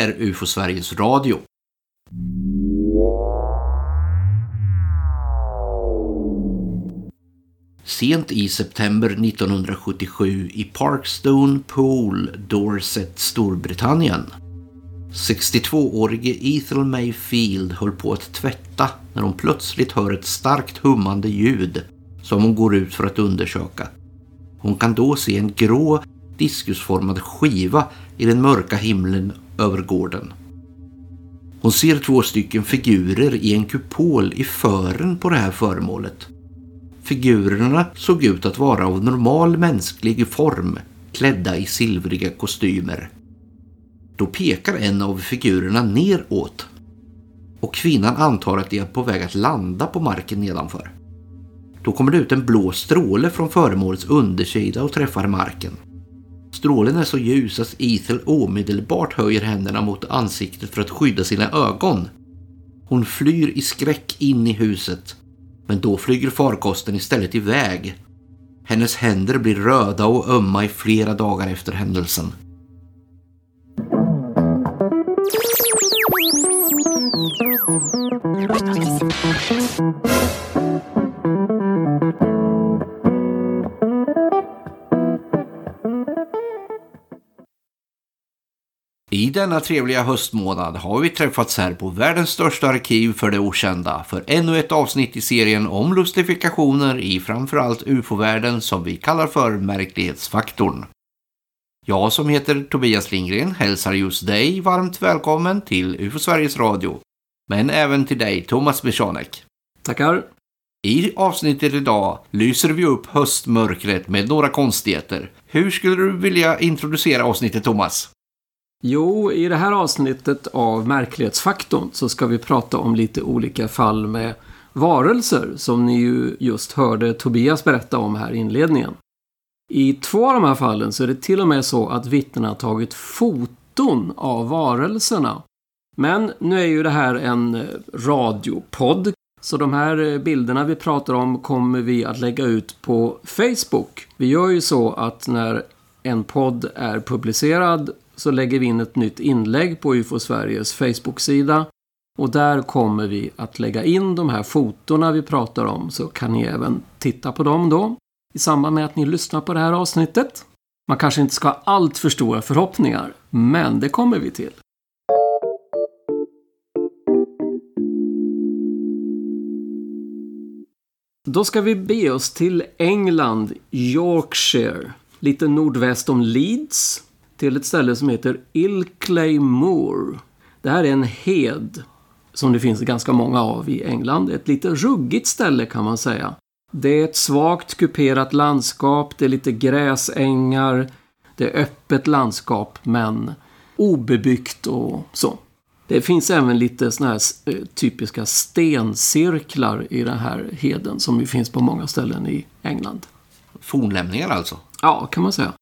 är UFO Sveriges Radio. Sent i september 1977 i Parkstone Pool, Dorset, Storbritannien. 62-årige Ethel Mayfield höll på att tvätta när hon plötsligt hör ett starkt hummande ljud som hon går ut för att undersöka. Hon kan då se en grå diskusformad skiva i den mörka himlen över gården. Hon ser två stycken figurer i en kupol i fören på det här föremålet. Figurerna såg ut att vara av normal mänsklig form, klädda i silvriga kostymer. Då pekar en av figurerna neråt och kvinnan antar att de är på väg att landa på marken nedanför. Då kommer det ut en blå stråle från föremålets undersida och träffar marken. Strålen är så ljus att Ethel omedelbart höjer händerna mot ansiktet för att skydda sina ögon. Hon flyr i skräck in i huset, men då flyger farkosten istället iväg. Hennes händer blir röda och ömma i flera dagar efter händelsen. I denna trevliga höstmånad har vi träffats här på världens största arkiv för det okända för ännu ett avsnitt i serien om lustifikationer i framförallt ufo-världen som vi kallar för märklighetsfaktorn. Jag som heter Tobias Lindgren hälsar just dig varmt välkommen till UFO Sveriges Radio. Men även till dig Thomas Bishanek. Tackar. I avsnittet idag lyser vi upp höstmörkret med några konstigheter. Hur skulle du vilja introducera avsnittet Thomas? Jo, i det här avsnittet av Märklighetsfaktorn så ska vi prata om lite olika fall med varelser som ni ju just hörde Tobias berätta om här i inledningen. I två av de här fallen så är det till och med så att vittnena har tagit foton av varelserna. Men nu är ju det här en radiopodd så de här bilderna vi pratar om kommer vi att lägga ut på Facebook. Vi gör ju så att när en podd är publicerad så lägger vi in ett nytt inlägg på UFO Sveriges Facebook-sida. Och där kommer vi att lägga in de här fotona vi pratar om så kan ni även titta på dem då i samband med att ni lyssnar på det här avsnittet. Man kanske inte ska ha allt för stora förhoppningar, men det kommer vi till. Då ska vi be oss till England, Yorkshire, lite nordväst om Leeds, till ett ställe som heter Ilkley Moor. Det här är en hed som det finns ganska många av i England. Ett lite ruggigt ställe kan man säga. Det är ett svagt kuperat landskap, det är lite gräsängar, det är öppet landskap men obebyggt och så. Det finns även lite såna här eh, typiska stencirklar i den här heden som ju finns på många ställen i England. Fornlämningar alltså? Ja, kan man säga.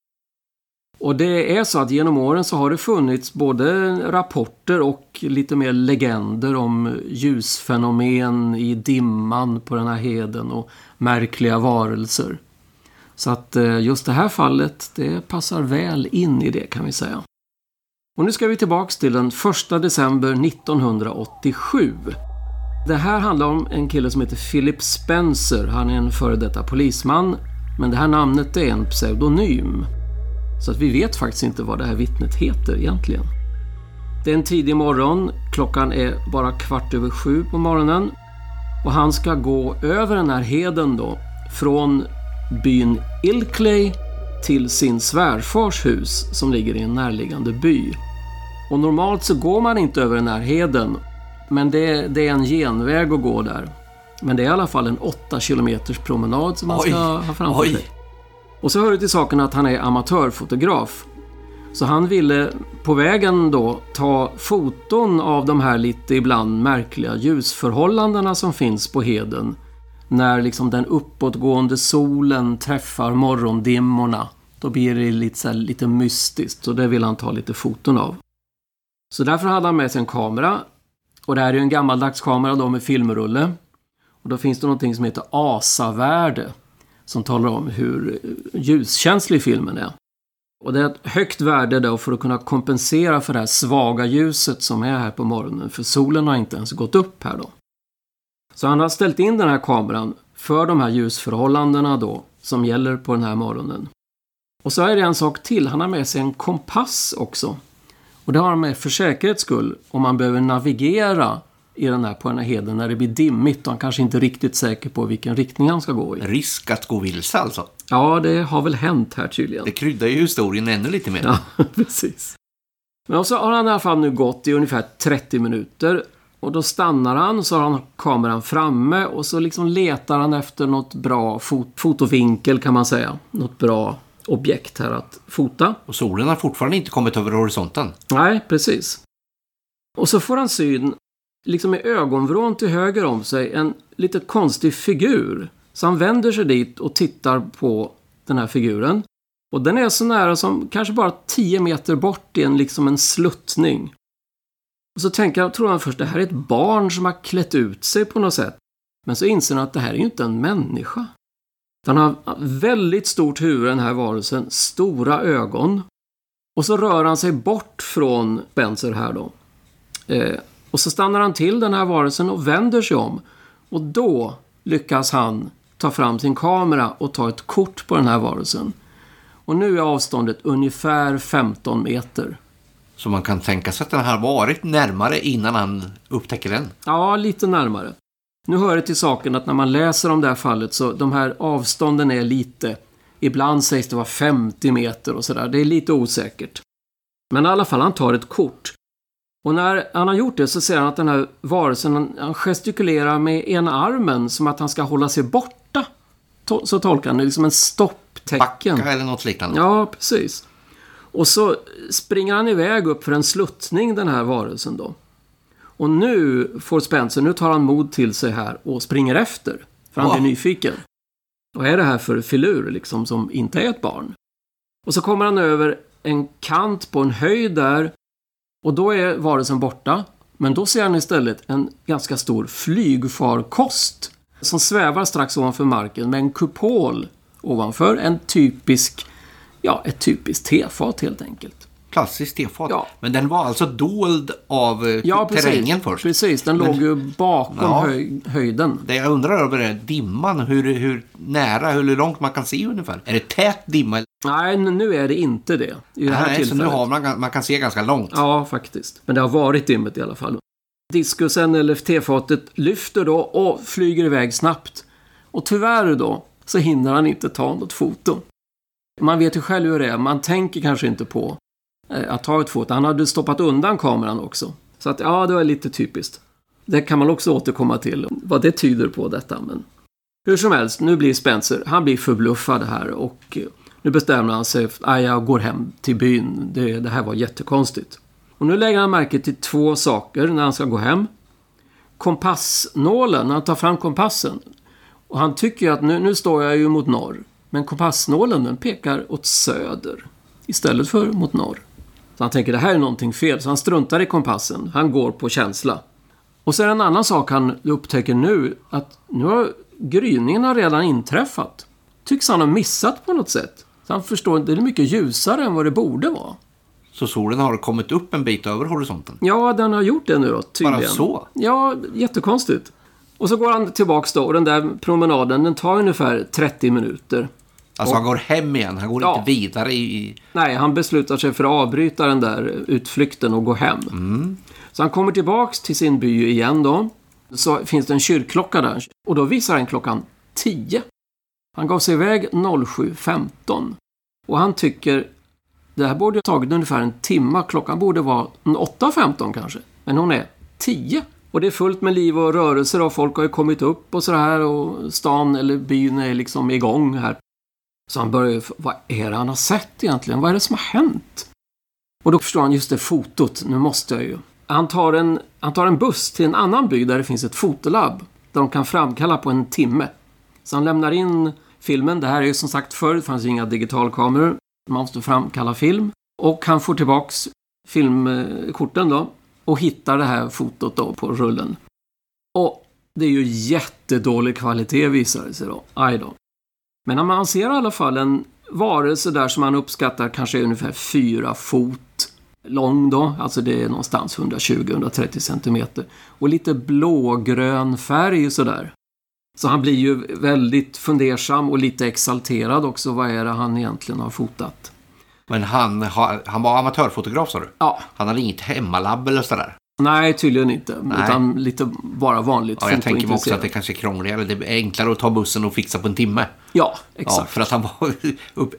Och det är så att genom åren så har det funnits både rapporter och lite mer legender om ljusfenomen i dimman på den här heden och märkliga varelser. Så att eh, just det här fallet, det passar väl in i det kan vi säga. Och nu ska vi tillbaks till den 1 december 1987. Det här handlar om en kille som heter Philip Spencer. Han är en före detta polisman. Men det här namnet är en pseudonym. Så att vi vet faktiskt inte vad det här vittnet heter egentligen. Det är en tidig morgon, klockan är bara kvart över sju på morgonen och han ska gå över den här heden då från byn Ilkley till sin svärfars hus som ligger i en närliggande by. Och normalt så går man inte över den här heden men det, det är en genväg att gå där. Men det är i alla fall en 8 kilometers promenad som man ska ha framför sig. Och så hör det till saken att han är amatörfotograf. Så han ville på vägen då ta foton av de här lite ibland märkliga ljusförhållandena som finns på heden. När liksom den uppåtgående solen träffar morgondimmorna. Då blir det lite, så här, lite mystiskt och det vill han ta lite foton av. Så därför hade han med sig en kamera. Och det här är ju en gammaldags kamera då med filmrulle. Och då finns det någonting som heter ASA-värde som talar om hur ljuskänslig filmen är. Och det är ett högt värde då för att kunna kompensera för det här svaga ljuset som är här på morgonen. För solen har inte ens gått upp här då. Så han har ställt in den här kameran för de här ljusförhållandena då som gäller på den här morgonen. Och så är det en sak till. Han har med sig en kompass också. Och det har han med för säkerhets skull om man behöver navigera i den här, på den här heden när det blir dimmigt och han kanske inte är riktigt säker på vilken riktning han ska gå i. Risk att gå vilse alltså. Ja, det har väl hänt här tydligen. Det kryddar ju historien ännu lite mer. Ja, precis. Men så har han i alla fall nu gått i ungefär 30 minuter. Och då stannar han, så har han kameran framme och så liksom letar han efter något bra fot fotovinkel kan man säga. Något bra objekt här att fota. Och solen har fortfarande inte kommit över horisonten. Nej, precis. Och så får han syn, liksom i ögonvrån till höger om sig, en lite konstig figur. Så han vänder sig dit och tittar på den här figuren. Och den är så nära som kanske bara 10 meter bort i en, liksom en sluttning. Och så tänker jag, tror han först, det här är ett barn som har klätt ut sig på något sätt. Men så inser han att det här är ju inte en människa. Den har väldigt stort huvud den här varelsen, stora ögon. Och så rör han sig bort från Spencer här då. Eh, och så stannar han till den här varelsen och vänder sig om. Och då lyckas han ta fram sin kamera och ta ett kort på den här varelsen. Och nu är avståndet ungefär 15 meter. Så man kan tänka sig att den har varit närmare innan han upptäcker den. Ja, lite närmare. Nu hör det till saken att när man läser om det här fallet så de här avstånden är lite... Ibland sägs det vara 50 meter och sådär. Det är lite osäkert. Men i alla fall, han tar ett kort. Och när han har gjort det så ser han att den här varelsen, han gestikulerar med ena armen som att han ska hålla sig borta. Så tolkar han det, liksom en stopptecken. Backa eller något liknande. Ja, precis. Och så springer han iväg upp för en sluttning, den här varelsen då. Och nu får Spencer, nu tar han mod till sig här och springer efter. För han blir nyfiken. Vad är det här för filur liksom som inte är ett barn? Och så kommer han över en kant på en höjd där. Och då är varelsen borta. Men då ser han istället en ganska stor flygfarkost. Som svävar strax ovanför marken med en kupol ovanför. En typisk, ja ett typiskt tefat helt enkelt klassiskt tefat. Ja. Men den var alltså dold av eh, ja, terrängen först. Precis, den Men, låg ju bakom ja, höj, höjden. Det jag undrar över är dimman, hur, hur nära, hur långt man kan se ungefär. Är det tät dimma? Nej, nu är det inte det. I det här Nej, så nu har man, man kan se ganska långt. Ja, faktiskt. Men det har varit dimmigt i alla fall. Diskusen eller tefatet lyfter då och flyger iväg snabbt. Och tyvärr då så hinner han inte ta något foto. Man vet ju själv hur det är. Man tänker kanske inte på Eh, att ta ett foto. Han hade stoppat undan kameran också. Så att ja, det var lite typiskt. Det kan man också återkomma till, vad det tyder på detta. Men hur som helst, nu blir Spencer, han blir förbluffad här och eh, nu bestämmer han sig för att jag går hem till byn. Det, det här var jättekonstigt. Och nu lägger han märke till två saker när han ska gå hem. Kompassnålen, när han tar fram kompassen. Och han tycker att nu, nu står jag ju mot norr. Men kompassnålen den pekar åt söder istället för mot norr. Så han tänker det här är någonting fel, så han struntar i kompassen. Han går på känsla. Och så är det en annan sak han upptäcker nu, att nu har gryningen har redan inträffat. Tycks han ha missat på något sätt. Så han förstår att det är mycket ljusare än vad det borde vara. Så solen har kommit upp en bit över horisonten? Ja, den har gjort det nu då, tydligen. Bara så? Ja, jättekonstigt. Och så går han tillbaks då och den där promenaden den tar ungefär 30 minuter. Alltså och, han går hem igen, han går ja, inte vidare i... Nej, han beslutar sig för att avbryta den där utflykten och gå hem. Mm. Så han kommer tillbaks till sin by igen då. Så finns det en kyrkklocka där. Och då visar den klockan 10. Han gav sig iväg 07.15. Och han tycker det här borde ha tagit ungefär en timme. Klockan borde vara 8.15 kanske. Men hon är 10. Och det är fullt med liv och rörelser och folk har ju kommit upp och sådär och stan eller byn är liksom igång här. Så han börjar vad är det han har sett egentligen? Vad är det som har hänt? Och då förstår han just det fotot, nu måste jag ju. Han tar en, han tar en buss till en annan by där det finns ett fotolabb. Där de kan framkalla på en timme. Så han lämnar in filmen. Det här är ju som sagt förr, det fanns ju inga digitalkameror. Man måste framkalla film. Och han får tillbaks filmkorten då. Och hittar det här fotot då på rullen. Och det är ju jättedålig kvalitet visar det sig då. Aj då. Men man ser i alla fall en varelse där som man uppskattar kanske är ungefär fyra fot lång då. Alltså det är någonstans 120-130 centimeter. Och lite blågrön färg sådär. Så han blir ju väldigt fundersam och lite exalterad också. Vad är det han egentligen har fotat? Men han, han var amatörfotograf sa du? Ja. Han hade inget hemmalabb eller sådär? Nej, tydligen inte. Nej. Utan lite bara vanligt ja, Jag tänker mig också att det kanske är krångligare. Det är enklare att ta bussen och fixa på en timme. Ja, exakt. Ja, för att han var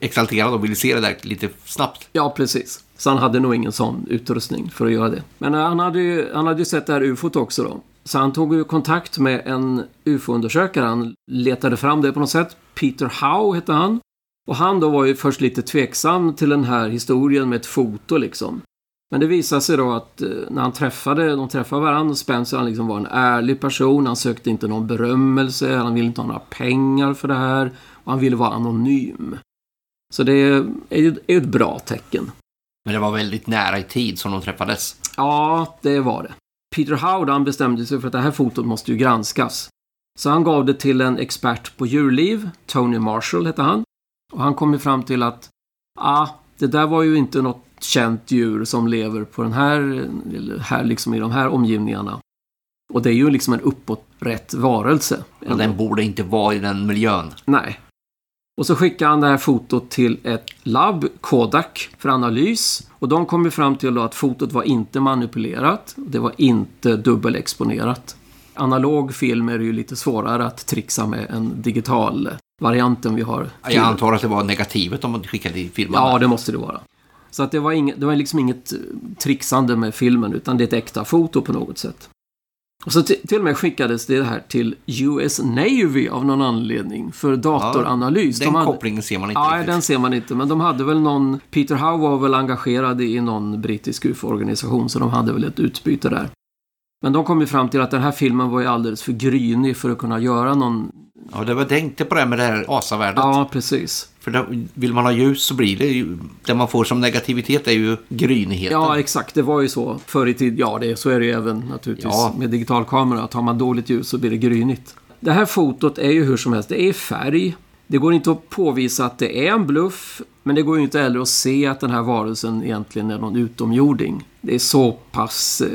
exalterad och ville se det där lite snabbt. Ja, precis. Så han hade nog ingen sån utrustning för att göra det. Men eh, han hade ju, han hade ju sett det här ufot också då. Så han tog ju kontakt med en ufo-undersökare. Han letade fram det på något sätt. Peter Howe hette han. Och han då var ju först lite tveksam till den här historien med ett foto liksom. Men det visade sig då att eh, när han träffade, de träffade varandra, Spencer han liksom var en ärlig person. Han sökte inte någon berömmelse, han ville inte ha några pengar för det här. Och han ville vara anonym. Så det är ju ett bra tecken. Men det var väldigt nära i tid som de träffades. Ja, det var det. Peter Howard han bestämde sig för att det här fotot måste ju granskas. Så han gav det till en expert på djurliv, Tony Marshall hette han. Och han kom ju fram till att ah, det där var ju inte något känt djur som lever på den här, här liksom i de här omgivningarna. Och det är ju liksom en uppåträtt varelse. Och den borde inte vara i den miljön. Nej. Och så skickade han det här fotot till ett labb, Kodak, för analys. Och de kom ju fram till att fotot var inte manipulerat. Det var inte dubbelexponerat. Analog film är det ju lite svårare att trixa med än digital varianten vi har. Jag antar att det var negativet de skickade i filmen. Ja, det måste det vara. Så att det var, inget, det var liksom inget trixande med filmen utan det är ett äkta foto på något sätt. Och så till och med skickades det här till US Navy av någon anledning för datoranalys. Ja, den de hade, kopplingen ser man inte Nej, den ser man inte. Men de hade väl någon... Peter Howe var väl engagerad i någon brittisk UFO-organisation så de hade väl ett utbyte där. Men de kom ju fram till att den här filmen var ju alldeles för grynig för att kunna göra någon... Ja, det var tänkte på det med det här asavärdet. Ja, precis. För då, vill man ha ljus så blir det ju... Det man får som negativitet är ju grynigheten. Ja, exakt. Det var ju så förr i tiden. Ja, det, så är det ju även naturligtvis ja. med digitalkamera. Att har man dåligt ljus så blir det grynigt. Det här fotot är ju hur som helst. Det är färg. Det går inte att påvisa att det är en bluff. Men det går ju inte heller att se att den här varelsen egentligen är någon utomjording. Det är så pass eh,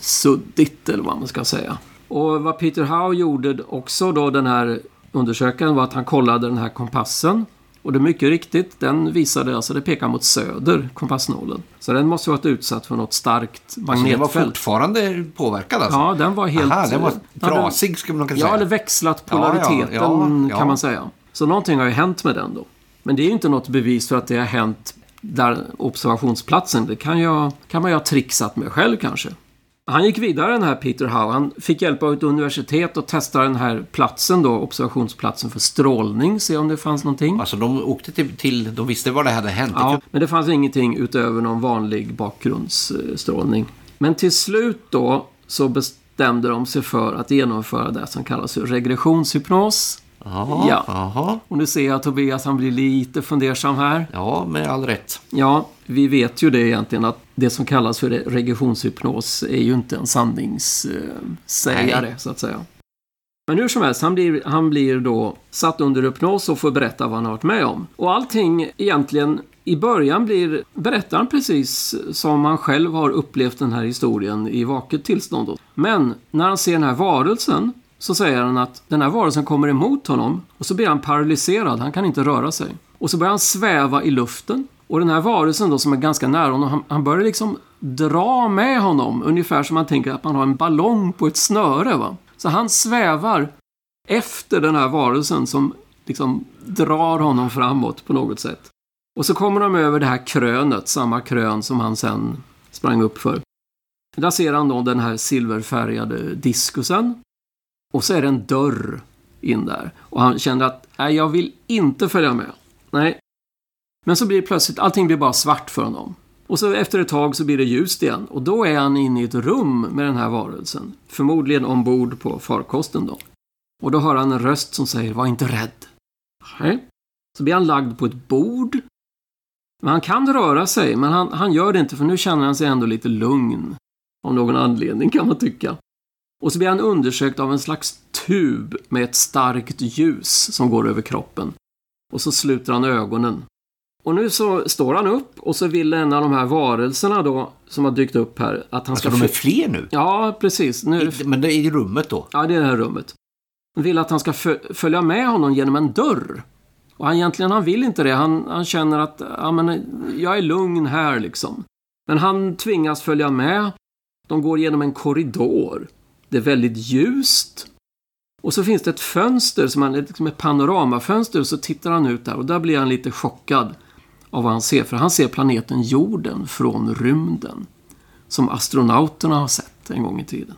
suddigt eller vad man ska säga. Och vad Peter Howe gjorde också då den här undersökaren var att han kollade den här kompassen. Och det är mycket riktigt, den visade, alltså det pekar mot söder, kompassnålen. Så den måste ha varit utsatt för något starkt magnetfält. Alltså den var fortfarande påverkad alltså? Ja, den var helt... Aha, den var trasig skulle man kunna säga. Ja, eller växlat polariteten ja, ja, ja, kan man säga. Så någonting har ju hänt med den då. Men det är ju inte något bevis för att det har hänt där observationsplatsen. Det kan, jag, kan man ju ha trixat med själv kanske. Han gick vidare den här Peter Howe. Han fick hjälp av ett universitet att testa den här platsen då, observationsplatsen för strålning, se om det fanns någonting. Alltså de åkte till, till de visste vad det hade hänt. Ja, men det fanns ingenting utöver någon vanlig bakgrundsstrålning. Men till slut då så bestämde de sig för att genomföra det som kallas för regressionshypnos. Aha, ja. aha. Och nu ser jag att Tobias han blir lite fundersam här. Ja, med all rätt. Ja, vi vet ju det egentligen att det som kallas för regressionshypnos är ju inte en sanningssägare Nej. så att säga. Men hur som helst, han blir, han blir då satt under hypnos och får berätta vad han har varit med om. Och allting egentligen i början blir berättaren precis som han själv har upplevt den här historien i vaket tillstånd. Men när han ser den här varelsen så säger han att den här varelsen kommer emot honom och så blir han paralyserad, han kan inte röra sig. Och så börjar han sväva i luften och den här varelsen då som är ganska nära honom, han, han börjar liksom dra med honom ungefär som man tänker att man har en ballong på ett snöre. Va? Så han svävar efter den här varelsen som liksom drar honom framåt på något sätt. Och så kommer de över det här krönet, samma krön som han sen sprang upp för. Där ser han då den här silverfärgade diskusen och så är det en dörr in där. Och han kände att, nej, jag vill inte följa med. Nej. Men så blir det plötsligt, allting blir bara svart för honom. Och så efter ett tag så blir det ljust igen. Och då är han inne i ett rum med den här varelsen. Förmodligen ombord på farkosten då. Och då hör han en röst som säger, var inte rädd. Nej. Så blir han lagd på ett bord. Men han kan röra sig, men han, han gör det inte för nu känner han sig ändå lite lugn. Av någon anledning kan man tycka. Och så blir han undersökt av en slags tub med ett starkt ljus som går över kroppen. Och så sluter han ögonen. Och nu så står han upp och så vill en av de här varelserna då som har dykt upp här att han Alltså ska... de är fler nu? Ja, precis. Nu är det... Men det är i rummet då? Ja, det är det här rummet. Han vill att han ska fö- följa med honom genom en dörr. Och han egentligen, han vill inte det. Han, han känner att, ja men, jag är lugn här liksom. Men han tvingas följa med. De går genom en korridor. Det är väldigt ljust. Och så finns det ett fönster som han, liksom ett panoramafönster och så tittar han ut där och där blir han lite chockad av vad han ser. För han ser planeten jorden från rymden. Som astronauterna har sett en gång i tiden.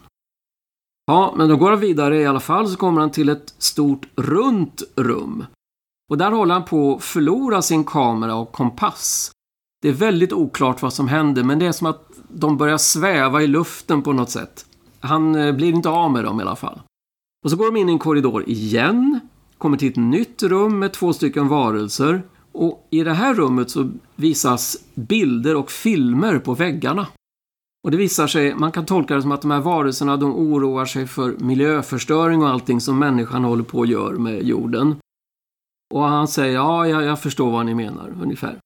Ja, men då går han vidare i alla fall så kommer han till ett stort runt rum. Och där håller han på att förlora sin kamera och kompass. Det är väldigt oklart vad som händer men det är som att de börjar sväva i luften på något sätt. Han eh, blir inte av med dem i alla fall. Och så går de in i en korridor igen. Kommer till ett nytt rum med två stycken varelser. Och i det här rummet så visas bilder och filmer på väggarna. Och det visar sig, man kan tolka det som att de här varelserna de oroar sig för miljöförstöring och allting som människan håller på att göra med jorden. Och han säger, ja, jag, jag förstår vad ni menar, ungefär.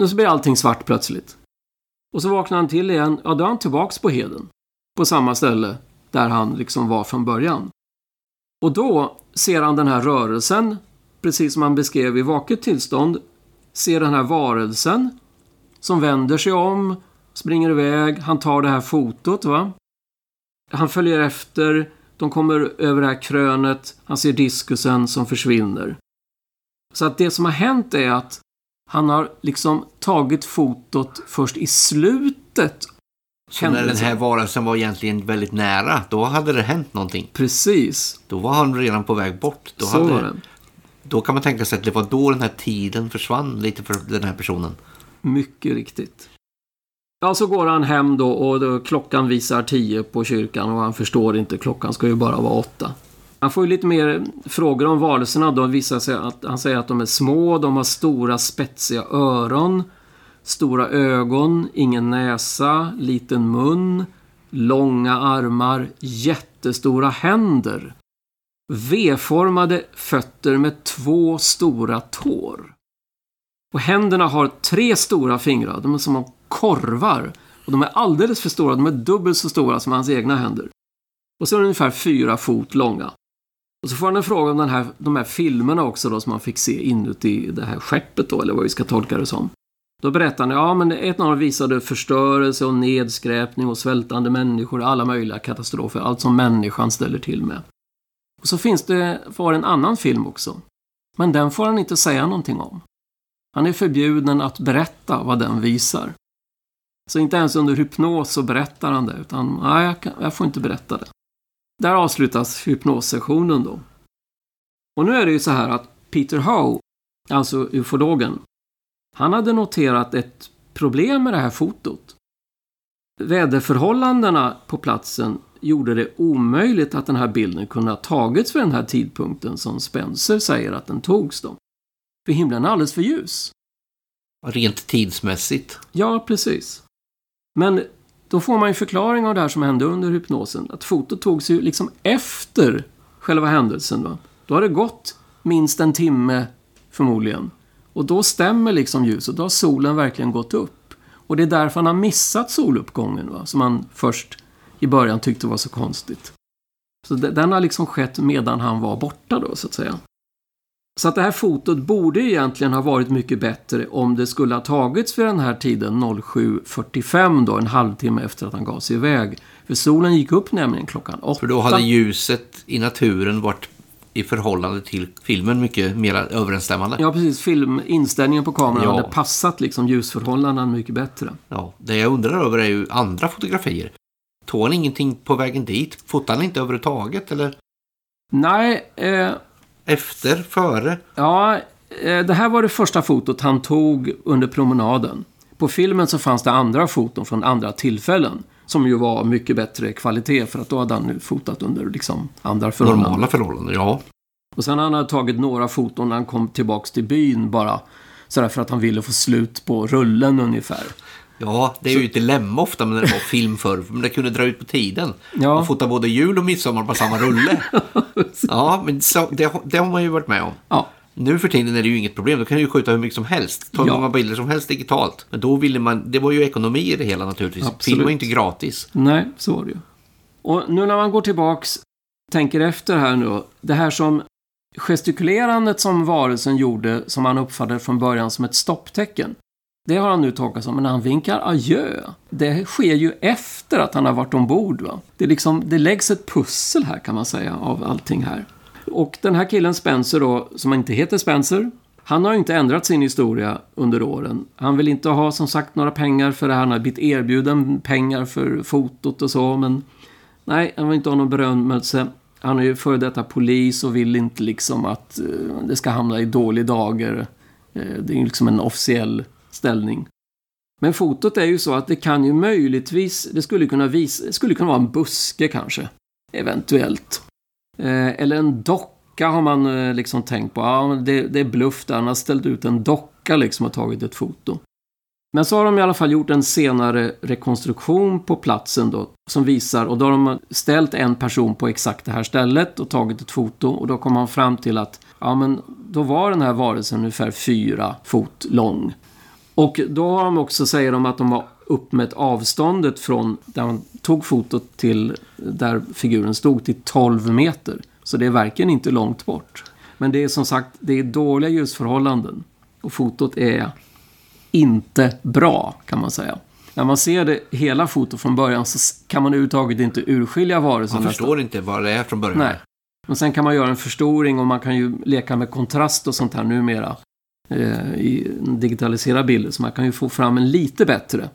Och så blir allting svart plötsligt. Och så vaknar han till igen, ja då är han tillbaks på heden. På samma ställe där han liksom var från början. Och då ser han den här rörelsen, precis som han beskrev i vaket tillstånd, ser den här varelsen som vänder sig om, springer iväg, han tar det här fotot va. Han följer efter, de kommer över det här krönet, han ser diskusen som försvinner. Så att det som har hänt är att han har liksom tagit fotot först i slutet. Så när den här varelsen var egentligen väldigt nära, då hade det hänt någonting. Precis, Då var han redan på väg bort. Då, så hade, var det. då kan man tänka sig att det var då den här tiden försvann lite för den här personen. Mycket riktigt. Ja, så går han hem då och då, klockan visar tio på kyrkan och han förstår inte, klockan ska ju bara vara åtta. Han får ju lite mer frågor om varelserna då. Visar sig att, han säger att de är små, de har stora spetsiga öron, stora ögon, ingen näsa, liten mun, långa armar, jättestora händer. V-formade fötter med två stora tår. Och händerna har tre stora fingrar. De är som korvar. Och de är alldeles för stora. De är dubbelt så stora som hans egna händer. Och så är de ungefär fyra fot långa. Och så får han en fråga om den här, de här filmerna också då som man fick se inuti det här skeppet då, eller vad vi ska tolka det som. Då berättar han, ja men ett av dem visade förstörelse och nedskräpning och svältande människor, alla möjliga katastrofer, allt som människan ställer till med. Och så finns det, var en annan film också. Men den får han inte säga någonting om. Han är förbjuden att berätta vad den visar. Så inte ens under hypnos så berättar han det, utan nej, jag, kan, jag får inte berätta det. Där avslutas hypnossessionen då. Och nu är det ju så här att Peter Howe, alltså ufologen, han hade noterat ett problem med det här fotot. Väderförhållandena på platsen gjorde det omöjligt att den här bilden kunde ha tagits vid den här tidpunkten som Spencer säger att den togs då. För himlen är alldeles för ljus. Rent tidsmässigt. Ja, precis. Men då får man ju förklaring av det här som hände under hypnosen. Att fotot togs ju liksom efter själva händelsen. Va? Då har det gått minst en timme förmodligen. Och då stämmer liksom ljuset. Då har solen verkligen gått upp. Och det är därför han har missat soluppgången. Va? Som han först i början tyckte var så konstigt. Så de- den har liksom skett medan han var borta då, så att säga. Så att det här fotot borde egentligen ha varit mycket bättre om det skulle ha tagits vid den här tiden 07.45 då, en halvtimme efter att han gav sig iväg. För solen gick upp nämligen klockan åtta. För då hade ljuset i naturen varit i förhållande till filmen mycket mer överensstämmande. Ja, precis. Film, inställningen på kameran Ja. hade passat liksom ljusförhållandena mycket bättre. Ja, det jag undrar över är ju andra fotografier. Tog han ingenting på vägen dit? Fotade han inte överhuvudtaget? Eller Nej, eh, efter, före? ja, eh, det här var det första fotot han tog under promenaden. På filmen så fanns det andra foton från andra tillfällen. Som ju var mycket bättre kvalitet för att då hade han nu fotat under liksom andra förhållanden. Normala förhållanden, ja. Och sen han hade tagit några foton när han kom tillbaks till byn bara. Sådär för att han ville få slut på rullen ungefär. Ja, det är ju ett dilemma ofta när det var film förr. Men det kunde dra ut på tiden. Ja. Man fotar både jul och midsommar på samma rulle. ja, men så, det, det har man ju varit med om. Ja, Nu för tiden är det ju inget problem. Då kan du ju skjuta hur mycket som helst. Ta hur Ja. många bilder som helst digitalt. Men då ville man, det var ju ekonomi i det hela naturligtvis. Absolut. Film var ju inte gratis. Nej, så var det ju. Och nu när man går tillbaks, tänker efter här nu. Det här som gestikulerandet som varelsen gjorde, som han uppfattade från början som ett stopptecken. Det har han nu tolkat som, men han vinkar adjö. Det sker ju efter att han har varit ombord. Va? Det, är liksom, det läggs ett pussel här kan man säga av allting här. Och den här killen Spencer då, som inte heter Spencer, han har ju inte ändrat sin historia under åren. Han vill inte ha som sagt några pengar för det här. Han har blivit erbjuden pengar för fotot och så, men nej, han vill inte ha någon berömmelse. Han är ju före detta polis och vill inte liksom att eh, det ska hamna i dålig dager. Eh, det är ju liksom en officiell ställning. Men fotot är ju så att det kan ju möjligtvis, det skulle kunna visa, det skulle kunna vara en buske kanske. Eventuellt. Eh, eller en docka har man eh, liksom tänkt på. Ja, det, det är bluff där. Han har ställt ut en docka liksom och tagit ett foto. Men så har de i alla fall gjort en senare rekonstruktion på platsen då som visar och då har de ställt en person på exakt det här stället och tagit ett foto och då kom man fram till att ja men då var den här varelsen ungefär fyra fot lång. Och då har de också, säger de att de har uppmätt avståndet från där tog fotot till där figuren stod till 12 meter. Så det är verkligen inte långt bort. Men det är som sagt, det är dåliga ljusförhållanden. Och fotot är inte bra, kan man säga. När man ser det hela fotot från början så kan man överhuvudtaget inte urskilja varelsen. Man nästan. förstår inte vad det är från början. Nej. Men sen kan man göra en förstoring och man kan ju leka med kontrast och sånt här numera. Eh, I digitalisera bilder. Så man kan ju få fram en lite bättre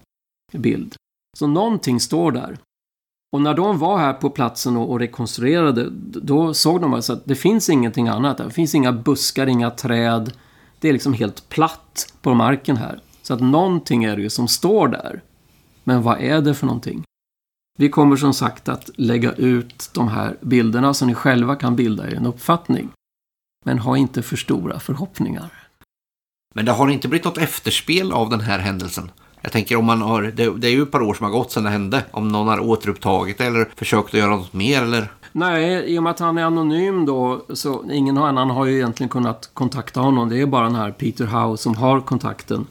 bild. Så någonting står där. Och när de var här på platsen och, och rekonstruerade, då såg de alltså att det finns ingenting annat. där. Det finns inga buskar, inga träd. Det är liksom helt platt på marken här. Så att någonting är det ju som står där. Men vad är det för någonting? Vi kommer som sagt att lägga ut de här bilderna så ni själva kan bilda er en uppfattning. Men ha inte för stora förhoppningar. Men det har inte blivit något efterspel av den här händelsen. Jag tänker om man har, det, det är ju ett par år som har gått sedan det hände. Om någon har återupptagit det eller försökt att göra något mer eller... Nej, i och med att han är anonym då, så ingen annan har ju egentligen kunnat kontakta honom. Det är bara den här Peter Howe som har kontakten.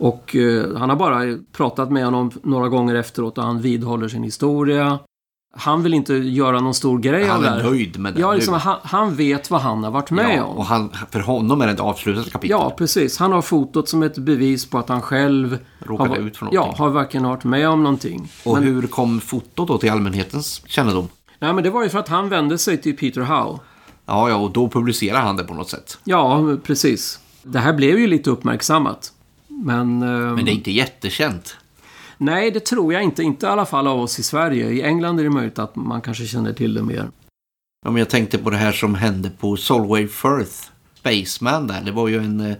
Och eh, han har bara pratat med honom några gånger efteråt och han vidhåller sin historia. Han vill inte göra någon stor grej av Han det är här. nöjd med det Ja, liksom, han, han vet vad han har varit med Ja, om. och han, för honom är det ett avslutat kapitel. Ja, precis. Han har fotot som ett bevis på att han själv Råkade har, ut för Ja, någonting. har verkligen varit med om någonting. Och men, hur kom fotot då till allmänhetens kännedom? nej, men det var ju för att han vände sig till Peter Howe. Ja, ja, och då publicerar han det på något sätt. Ja, precis. Det här blev ju lite uppmärksammat. Men... ehm, Men det är inte jättekänt. Nej, det tror jag inte. Inte i alla fall av oss i Sverige. I England är det möjligt att man kanske känner till det mer. Ja, men jag tänkte på det här som hände på Solway Firth, Spaceman där. Det var ju en, eh,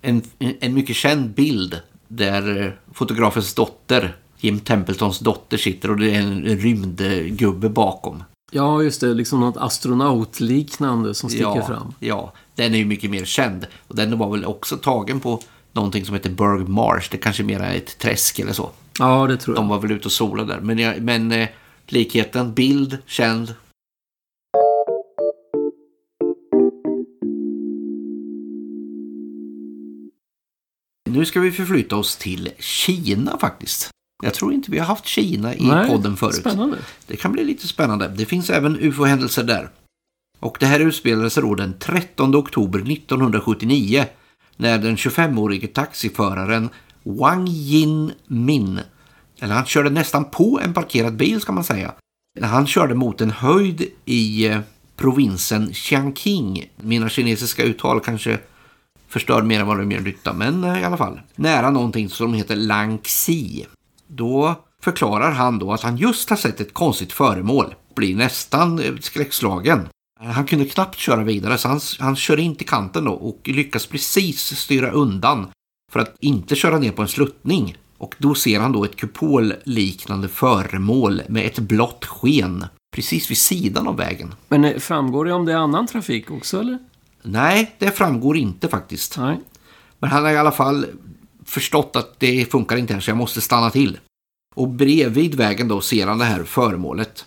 en, en mycket känd bild där eh, fotografens dotter, Jim Templetons dotter, sitter och det är en rymdgubbe bakom. Ja, just det. Liksom något astronautliknande som sticker ja, fram. Ja, den är ju mycket mer känd. Och den var väl också tagen på någonting som heter Berg Marsh. Det kanske mer är ett träsk eller så. Ja, det tror jag. De var väl ute och solade där. Men, jag, men eh, likheten, bild, känd. Nu ska vi förflytta oss till Kina faktiskt. Jag tror inte vi har haft Kina i Nej, podden förut. Spännande. Det kan bli lite spännande. Det finns även UFO-händelser där. Och det här utspelade sig då den 13 oktober 1979 när den 25-årige taxiföraren Wang Jin Min, eller han körde nästan på en parkerad bil ska man säga, när han körde mot en höjd i eh, provinsen Xiangqing. Mina kinesiska uttal kanske förstör mer än vad de gör nytta, men eh, i alla fall. Nära någonting som heter Langxi. Då förklarar han då att han just har sett ett konstigt föremål. Blir nästan eh, skräckslagen. Han kunde knappt köra vidare så han, han kör in till kanten då och lyckas precis styra undan för att inte köra ner på en sluttning. Och då ser han då ett kupolliknande föremål med ett blått sken precis vid sidan av vägen. Men eh, framgår det om det är annan trafik också, eller? Nej, det framgår inte faktiskt. Nej. Men han har i alla fall förstått att det funkar inte här så jag måste stanna till. Och bredvid vägen då ser han det här föremålet.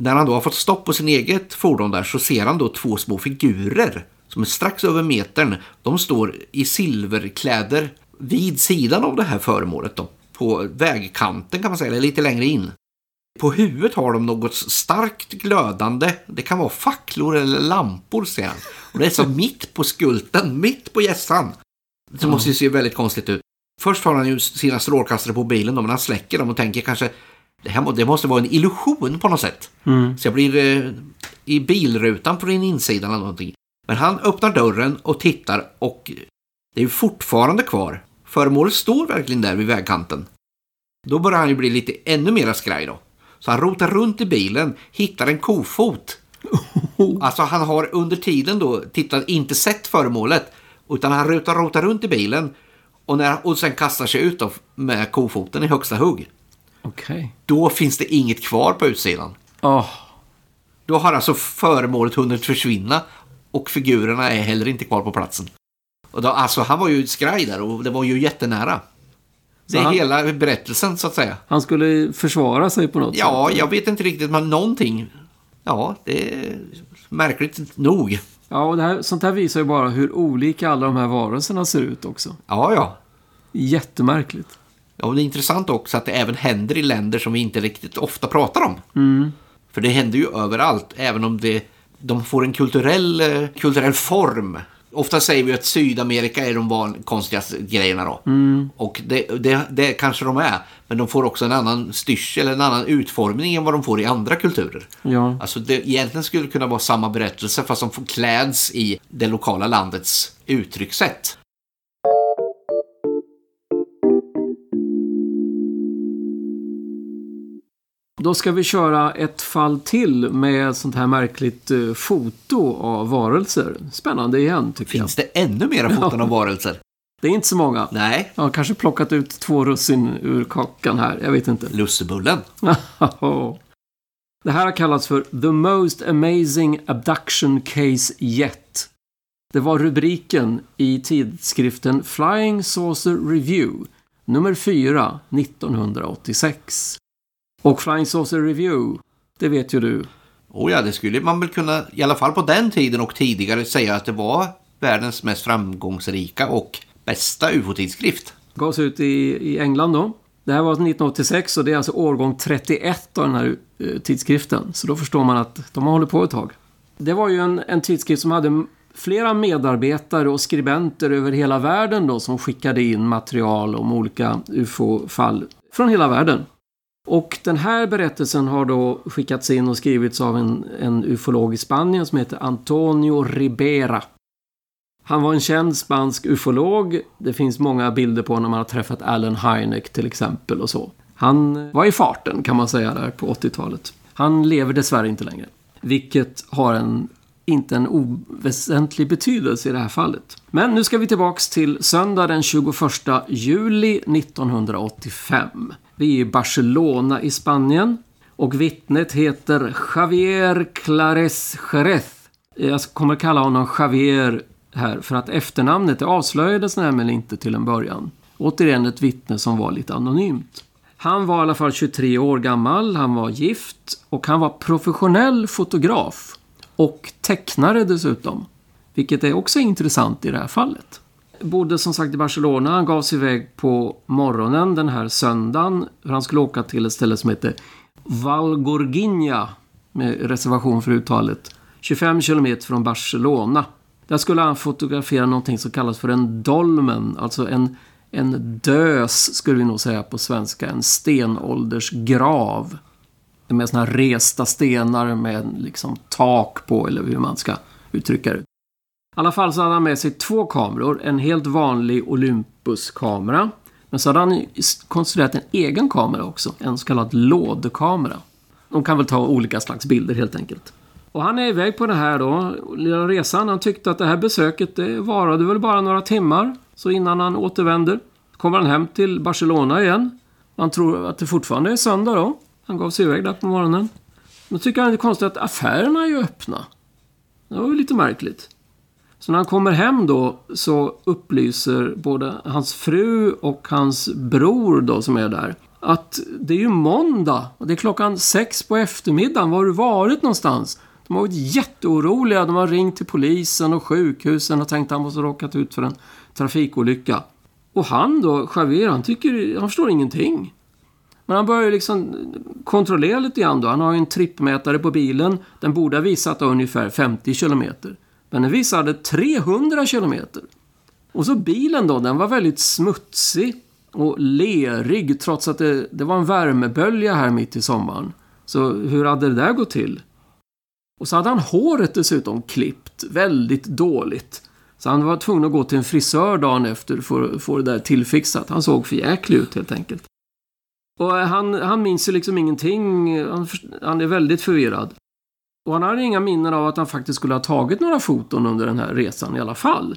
När han då har fått stopp på sin eget fordon där så ser han då två små figurer som är strax över metern, de står i silverkläder vid sidan av det här föremålet då, på vägkanten kan man säga, eller lite längre in. På huvudet har de något starkt glödande, det kan vara facklor eller lampor ser han. Och det är så mitt på skulten, mitt på gässan. Det måste ju se väldigt konstigt ut. Först har han ju sina strålkastare på bilen då, men han släcker dem och tänker kanske det, här, det måste vara en illusion på något sätt. Mm. Så jag blir eh, i bilrutan på din insida eller någonting. Men han öppnar dörren och tittar och det är ju fortfarande kvar. Föremålet står verkligen där vid vägkanten. Då börjar han ju bli lite ännu mer skraj då. Så han rotar runt i bilen, hittar en kofot. Alltså han har under tiden då tittat, inte sett föremålet. Utan han rotar, rotar runt i bilen och, när, och sen kastar sig ut då med kofoten i högsta hugg. Okej. Då finns det inget kvar på utsidan. Åh, Då har alltså föremålet hunnit försvinna och figurerna är heller inte kvar på platsen. Och då, alltså han var ju skraj där och det var ju jättenära. Det är han- hela berättelsen så att säga. han skulle försvara sig på något Ja, sätt. jag vet inte riktigt men någonting. Ja, det är märkligt nog. Ja, och här, sånt här visar ju bara hur olika alla de här varelserna ser ut också. Ja, ja. Jättemärkligt. Och det är intressant också att det även händer i länder som vi inte riktigt ofta pratar om. Mm. För det händer ju överallt, även om det, de får en kulturell, eh, kulturell form. Ofta säger vi att Sydamerika är de van, konstigaste grejerna då. Och det, det, det kanske de är. Men de får också en annan styrsel, en annan utformning än vad de får i andra kulturer. Ja. Alltså det egentligen skulle kunna vara samma berättelse fast de kläds i det lokala landets uttryckssätt. Då ska vi köra ett fall till med sånt här märkligt eh, foto av varelser. Spännande igen, tycker Finns det ännu mera foton av varelser? jag. Det är inte så många. Nej, Jag har kanske plockat ut två russin ur kakan här. Jag vet inte. lussebullen. Det här har kallats för The Most Amazing Abduction Case Yet. Det var rubriken i tidskriften Flying Saucer Review, nummer 4, 1986. Och Flying Saucer Review, det vet ju du. Och ja, det skulle man väl kunna, i alla fall på den tiden och tidigare, säga att det var världens mest framgångsrika och bästa ufo-tidskrift. Gavs ut i, i England då. Det här var 1986 och det är alltså årgång 31 av den här eh, tidskriften. Så då förstår man att de har hållit på ett tag. Det var ju en, en tidskrift som hade flera medarbetare och skribenter över hela världen då som skickade in material om olika ufo-fall från hela världen. Och den här berättelsen har då skickats in och skrivits av en, en ufolog i Spanien som heter Antonio Ribera. Han var en känd spansk ufolog. Det finns många bilder på honom. Han har träffat Allen Hynek till exempel och så. Han var i farten kan man säga där på 80-talet. Han lever dessvärre inte längre. Vilket har en, inte en oväsentlig betydelse i det här fallet. Men nu ska vi tillbaks till söndag den 21 juli 1985. Vi är i Barcelona i Spanien. Och vittnet heter Javier Clares Jerez. Jag kommer kalla honom Javier här för att efternamnet det avslöjades nämligen inte till en början. Återigen ett vittne som var lite anonymt. Han var i alla fall 23 år gammal, han var gift och han var professionell fotograf. Och tecknare dessutom. Vilket är också intressant i det här fallet. Bodde som sagt i Barcelona, han gav sig iväg på morgonen den här söndagen. För han skulle åka till ett ställe som heter Valgorginha Med reservation för uttalet. 25 kilometer från Barcelona. Där skulle han fotografera någonting som kallas för en dolmen. Alltså en, en dös, skulle vi nog säga på svenska. En stenåldersgrav. Med såna här resta stenar med liksom tak på, eller hur man ska uttrycka det. I alla fall så hade han med sig två kameror. En helt vanlig Olympus-kamera. Men så hade han konstruerat en egen kamera också. En så kallad lådkamera. De kan väl ta olika slags bilder helt enkelt. Och han är iväg på den här då, lilla resan. Han tyckte att det här besöket det varade väl bara några timmar. Så innan han återvänder kommer han hem till Barcelona igen. Han tror att det fortfarande är söndag då. Han gav sig iväg där på morgonen. Men tycker han det är konstigt att affärerna är ju öppna. Det var ju lite märkligt. Så när han kommer hem då så upplyser både hans fru och hans bror då som är där att det är ju måndag och det är klockan sex på eftermiddagen. Var har du varit någonstans? De har varit jätteoroliga. De har ringt till polisen och sjukhusen och tänkt att han måste ha råkat ut för en trafikolycka. Och han då, Javier, han tycker, han förstår ingenting. Men han börjar liksom kontrollera lite grann då. Han har ju en trippmätare på bilen. Den borde ha visat ungefär 50 kilometer. Men den visade 300 kilometer. Och så bilen då, den var väldigt smutsig och lerig trots att det, det var en värmebölja här mitt i sommaren. Så hur hade det där gått till? Och så hade han håret dessutom klippt väldigt dåligt. Så han var tvungen att gå till en frisör dagen efter för att få det där tillfixat. Han såg för jäklig ut helt enkelt. Och han, han minns ju liksom ingenting. Han, han är väldigt förvirrad. Och han har inga minnen av att han faktiskt skulle ha tagit några foton under den här resan i alla fall.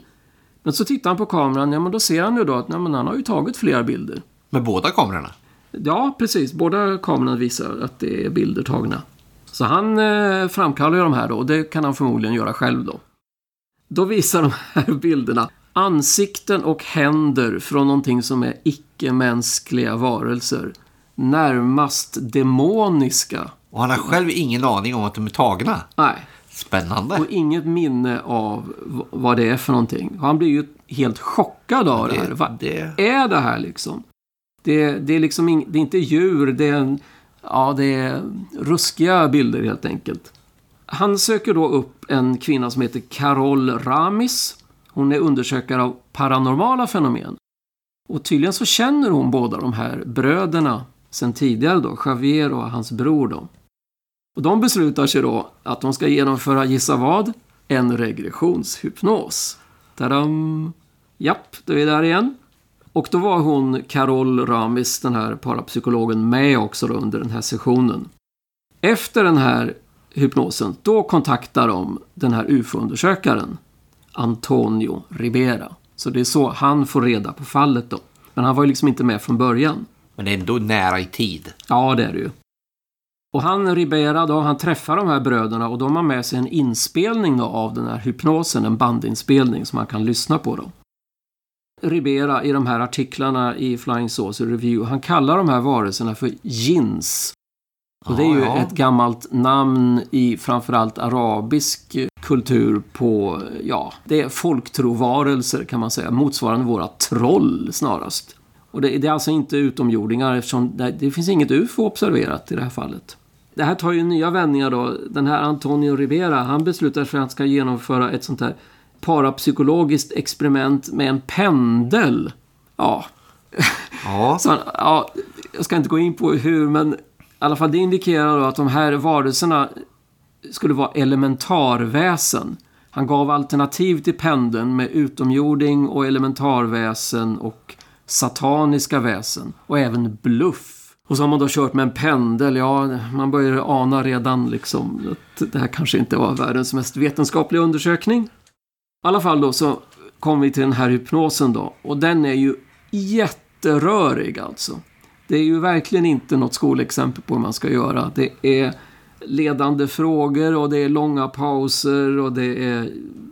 Men så tittar han på kameran, ja men då ser han ju då att nej, men han har ju tagit flera bilder. Med båda kamerorna? Ja, precis. Båda kamerorna visar att det är bilder tagna. Så han eh, framkallar ju de här då, och det kan han förmodligen göra själv då. Då visar de här bilderna ansikten och händer från någonting som är icke-mänskliga varelser. Närmast demoniska. Och han har själv ingen aning om att de är tagna? Nej. Spännande. Och inget minne av vad det är för någonting. Han blir ju helt chockad av det, det här. Vad det... är det här liksom? Det, det är liksom in, det är inte djur, det är, en, ja, det är ruskiga bilder helt enkelt. Han söker då upp en kvinna som heter Carol Ramis. Hon är undersökare av paranormala fenomen. Och tydligen så känner hon båda de här bröderna sen tidigare då, Javier och hans bror då. Och de beslutar sig då att de ska genomföra, gissa vad? En regressionshypnos. Tadam! Japp, då är vi där igen. Och då var hon, Carol Ramis, den här parapsykologen, med också under den här sessionen. Efter den här hypnosen, då kontaktar de den här UFO-undersökaren, Antonio Ribera. Så det är så han får reda på fallet då. Men han var ju liksom inte med från början. Men det är ändå nära i tid. Ja, det är det ju. Och han, Ribera, då, han träffar de här bröderna och de har med sig en inspelning då av den här hypnosen, en bandinspelning som man kan lyssna på då. Ribera i de här artiklarna i Flying Saucer Review, han kallar de här varelserna för jins. Och det är ju ett gammalt namn i framförallt arabisk kultur på, ja, det är folktrovarelser kan man säga, motsvarande våra troll snarast. Och det, det är alltså inte utomjordingar eftersom det, det finns inget UFO observerat i det här fallet. Det här tar ju nya vändningar då. Den här Antonio Rivera, han beslutar sig för att han ska genomföra ett sånt här parapsykologiskt experiment med en pendel. Ja. Ja. Så, ja. Jag ska inte gå in på hur, men i alla fall det indikerar då att de här varelserna skulle vara elementarväsen. Han gav alternativ till pendeln med utomjording och elementarväsen och sataniska väsen och även bluff. Och så har man då kört med en pendel. Ja, man börjar ana redan liksom att det här kanske inte var världens mest vetenskapliga undersökning. I alla fall då så kom vi till den här hypnosen då. Och den är ju jätterörig alltså. Det är ju verkligen inte något skolexempel på hur man ska göra. Det är ledande frågor och det är långa pauser och det är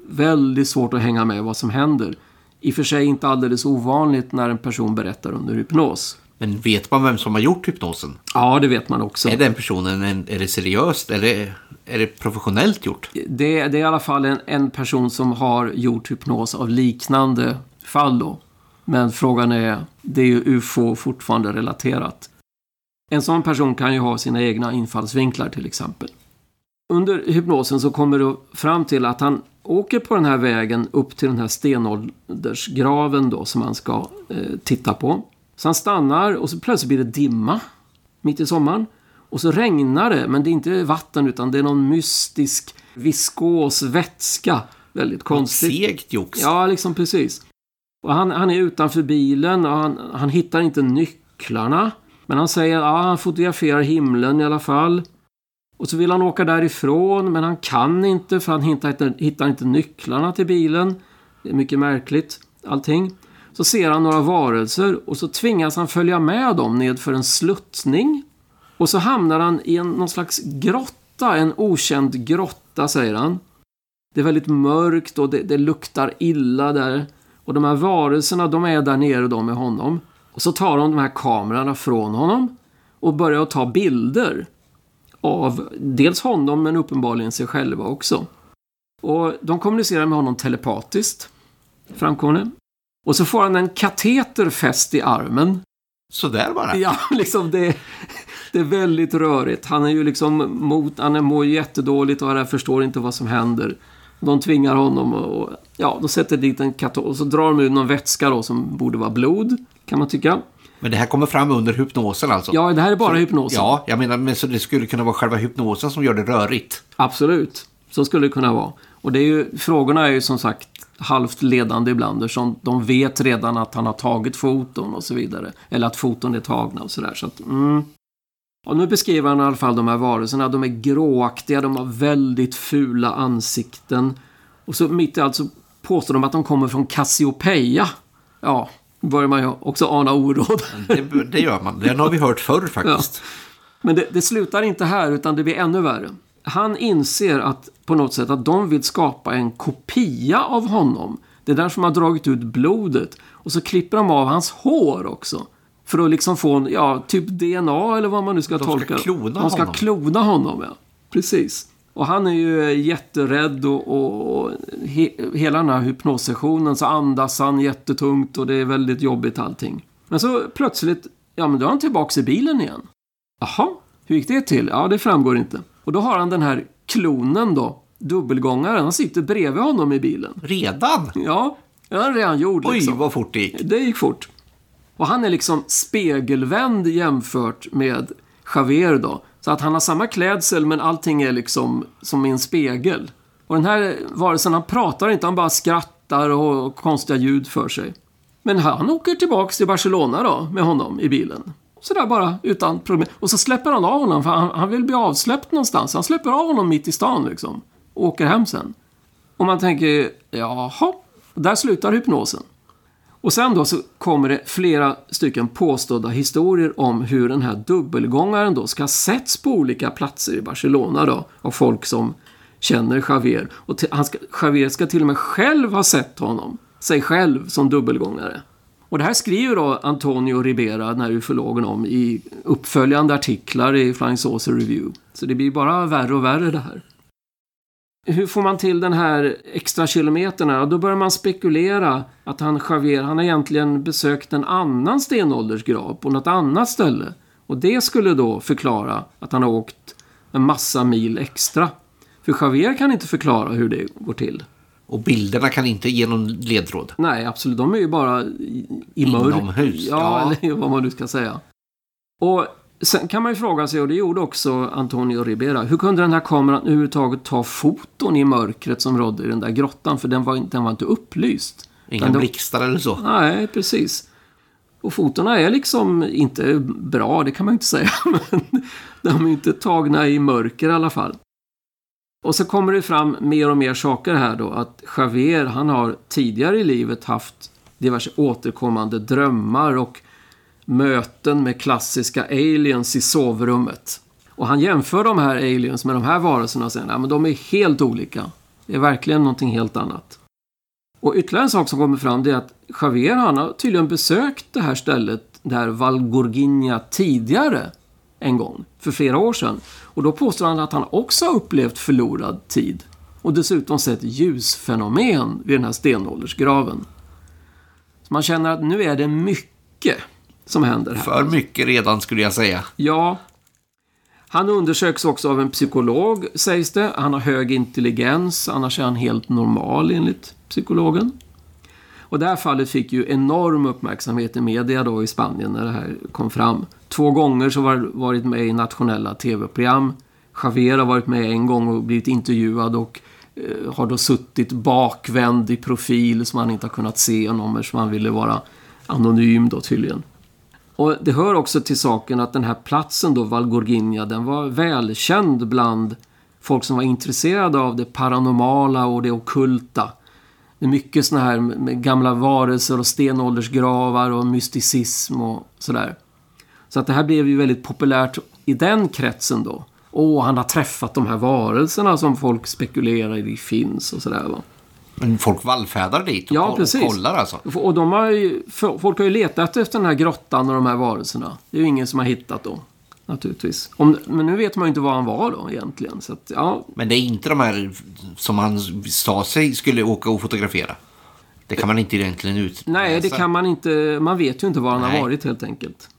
väldigt svårt att hänga med vad som händer. I och för sig inte alldeles ovanligt när en person berättar under hypnos. Men vet man vem som har gjort hypnosen? Ja, det vet man också. Är den personen, en, är det seriöst eller är det professionellt gjort? Det, det är i alla fall en, en person som har gjort hypnos av liknande fall då. Men frågan är, det är ju UFO fortfarande relaterat. En sån person kan ju ha sina egna infallsvinklar till exempel. Under hypnosen så kommer du fram till att han åker på den här vägen upp till den här stenåldersgraven då som han ska eh, titta på. Så han stannar och så plötsligt blir det dimma mitt i sommaren. Och så regnar det, men det är inte vatten utan det är någon mystisk viskos vätska. Väldigt konstigt. Segt jox. Ja, liksom precis. Och han, han är utanför bilen och han, han hittar inte nycklarna. Men han säger att ja, han fotograferar himlen i alla fall. Och så vill han åka därifrån men han kan inte för han hittar inte, hittar inte nycklarna till bilen. Det är mycket märkligt allting. Så ser han några varelser och så tvingas han följa med dem nedför en sluttning. Och så hamnar han i en, någon slags grotta, en okänd grotta säger han. Det är väldigt mörkt och det, det luktar illa där. Och de här varelserna, de är där nere då med honom. Och så tar de de här kamerorna från honom och börjar att ta bilder. av dels honom men uppenbarligen sig själva också. Och de kommunicerar med honom telepatiskt, framkommer det. Och så får han en kateter fäst i armen. Sådär bara? Ja, liksom det, det är väldigt rörigt. Han är ju liksom mot, han mår jättedåligt och han förstår inte vad som händer. De tvingar honom och, ja, de sätter dit en kateter och så drar de ut någon vätska då som borde vara blod, kan man tycka. Men det här kommer fram under hypnosen alltså? Ja, det här är bara så, hypnosen. Ja, jag menar, men så det skulle kunna vara själva hypnosen som gör det rörigt? Absolut, så skulle det kunna vara. Och det är ju, frågorna är ju som sagt halvt ledande ibland eftersom de vet redan att han har tagit foton och så vidare. Eller att foton är tagna och sådär. Så att, mm. Och nu beskriver han i alla fall de här varelserna. De är gråaktiga, de har väldigt fula ansikten. Och så mitt i allt så påstår de att de kommer från Cassiopeia. Ja, börjar man ju också ana oråd. Det, det gör man. Den har vi hört förr faktiskt. Ja. Men det, det slutar inte här, utan det blir ännu värre. Han inser att på något sätt att de vill skapa en kopia av honom. Det är därför de har dragit ut blodet. Och så klipper de av hans hår också. För att liksom få en, ja, typ DNA eller vad man nu ska de tolka. Ska klona de ska honom. klona honom, ja. Precis. Och han är ju jätterädd och, och, och he, hela den här hypnossessionen så andas han jättetungt och det är väldigt jobbigt allting. Men så plötsligt, ja men då är han tillbaks i bilen igen. Jaha, hur gick det till? Ja, det framgår inte. Och då har han den här klonen då, dubbelgångaren, han sitter bredvid honom i bilen. Redan? Ja, har han redan gjort. Oj, liksom. vad fort det gick. Det gick fort. Och han är liksom spegelvänd jämfört med Javier då. Så att han har samma klädsel men allting är liksom som i en spegel. Och den här varelsen, han pratar inte, han bara skrattar och konstiga ljud för sig. Men han åker tillbaks till Barcelona då, med honom i bilen. Sådär bara, utan problem. Och så släpper han av honom, för han, han vill bli avsläppt någonstans. Han släpper av honom mitt i stan liksom. Och åker hem sen. Och man tänker, jaha, där slutar hypnosen. Och sen då så kommer det flera stycken påstådda historier om hur den här dubbelgångaren då ska ha setts på olika platser i Barcelona då. Av folk som känner Javier. Och han ska, Javier ska till och med själv ha sett honom. Sig själv som dubbelgångare. Och det här skriver då Antonio Ribera, den här ufologen, om i uppföljande artiklar i Flying Saucer Review. Så det blir bara värre och värre det här. Hur får man till den här extra kilometern? Ja, Då börjar man spekulera att han Javier, han har egentligen besökt en annan stenåldersgrav på något annat ställe. Och det skulle då förklara att han har åkt en massa mil extra. För Javier kan inte förklara hur det går till. Och bilderna kan inte ge någon ledtråd? Nej, absolut. De är ju bara i, i mörk. Inomhus? Ja, ja, eller vad man nu ska säga. Och sen kan man ju fråga sig, och det gjorde också Antonio Ribera, hur kunde den här kameran överhuvudtaget ta foton i mörkret som rådde i den där grottan? För den var, den var inte upplyst. Inga blixtar eller så? Nej, precis. Och fotona är liksom inte bra, det kan man ju inte säga. Men de är inte tagna i mörker i alla fall. Och så kommer det fram mer och mer saker här då. Att Javier, han har tidigare i livet haft diverse återkommande drömmar och möten med klassiska aliens i sovrummet. Och han jämför de här aliens med de här varelserna och säger att men de är helt olika. Det är verkligen någonting helt annat. Och ytterligare en sak som kommer fram det är att Javier han har tydligen besökt det här stället, det här Valgorginha, tidigare en gång, för flera år sedan. Och då påstår han att han också har upplevt förlorad tid. Och dessutom sett ljusfenomen vid den här stenåldersgraven. Så man känner att nu är det mycket som händer här. För mycket redan skulle jag säga. Ja. Han undersöks också av en psykolog, sägs det. Han har hög intelligens, annars är han helt normal enligt psykologen. Och det här fallet fick ju enorm uppmärksamhet i media då i Spanien när det här kom fram. Två gånger så har det varit med i nationella tv-program. Javier har varit med en gång och blivit intervjuad och eh, har då suttit bakvänd i profil som han inte har kunnat se honom eftersom han ville vara anonym då tydligen. Och det hör också till saken att den här platsen då, Valgorginia, den var välkänd bland folk som var intresserade av det paranormala och det okulta. Det är mycket såna här med gamla varelser och stenåldersgravar och mysticism och sådär. Så att det här blev ju väldigt populärt i den kretsen då. Och han har träffat de här varelserna som folk spekulerar i finns och sådär va. Men folk vallfärdar dit och, ja, precis. och kollar alltså? Och de har ju, folk har ju letat efter den här grottan och de här varelserna. Det är ju ingen som har hittat då. Naturligtvis. Om, men nu vet man ju inte var han var då egentligen. Så att, ja. Men det är inte de här som han sa sig skulle åka och fotografera. Det kan man inte egentligen utläsa. Nej, det kan man inte. Man vet ju inte var han Nej. har varit helt enkelt.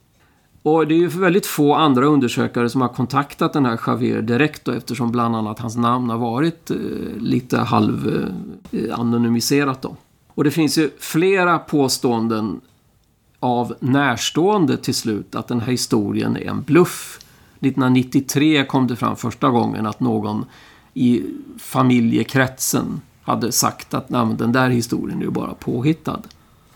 Och det är ju väldigt få andra undersökare som har kontaktat den här Javier direkt då, eftersom bland annat hans namn har varit eh, lite halv eh, anonymiserat då. Och det finns ju flera påståenden av närstående till slut att den här historien är en bluff. 1993 kom det fram första gången att någon i familjekretsen hade sagt att Nej, den där historien är ju bara påhittad.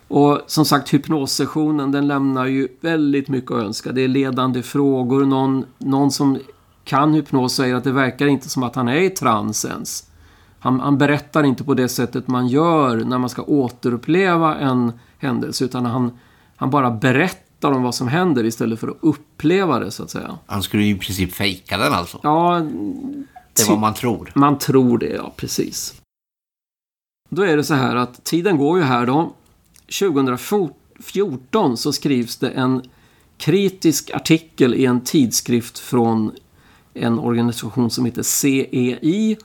Och som sagt, hypnossessionen den lämnar ju väldigt mycket att önska. Det är ledande frågor. Någon, någon som kan hypnos säger att det verkar inte som att han är i trans ens. Han, han berättar inte på det sättet man gör när man ska återuppleva en händelse. Utan han, han bara berättar om vad som händer istället för att uppleva det så att säga. Han skulle ju i princip fejka den alltså. Ja, Det är vad man tror. man tror det, ja precis. Då är det så här att tiden går ju här då. 2014 så skrivs det en kritisk artikel i en tidskrift från en organisation som heter CEI,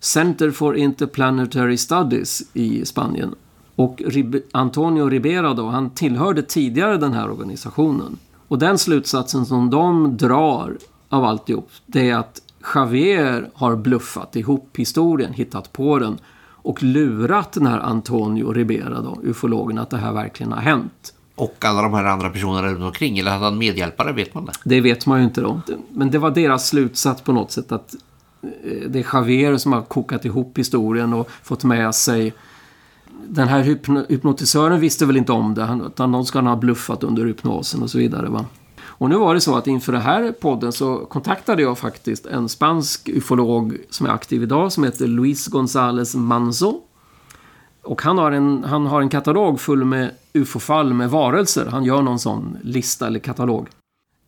Center for Interplanetary Studies i Spanien. Och Rib- Antonio Ribera då, han tillhörde tidigare den här organisationen. Och den slutsatsen som de drar av alltihop, det är att Javier har bluffat ihop historien, hittat på den och lurat den här Antonio Ribera då, ufologen, att det här verkligen har hänt. Och alla de här andra personerna runt omkring. Eller hade han medhjälpare, vet man det? Det vet man ju inte då. Men det var deras slutsats på något sätt att eh, det är Javier som har kokat ihop historien och fått med sig den här hypno hypnotisören visste väl inte om det, utan någon ska ha bluffat under hypnosen och så vidare. Va? Och nu var det så att inför den här podden så kontaktade jag faktiskt en spansk ufolog som är aktiv idag som heter Luis González Manzo. Och han har, en, han har en katalog full med ufo-fall med varelser. Han gör någon sån lista eller katalog.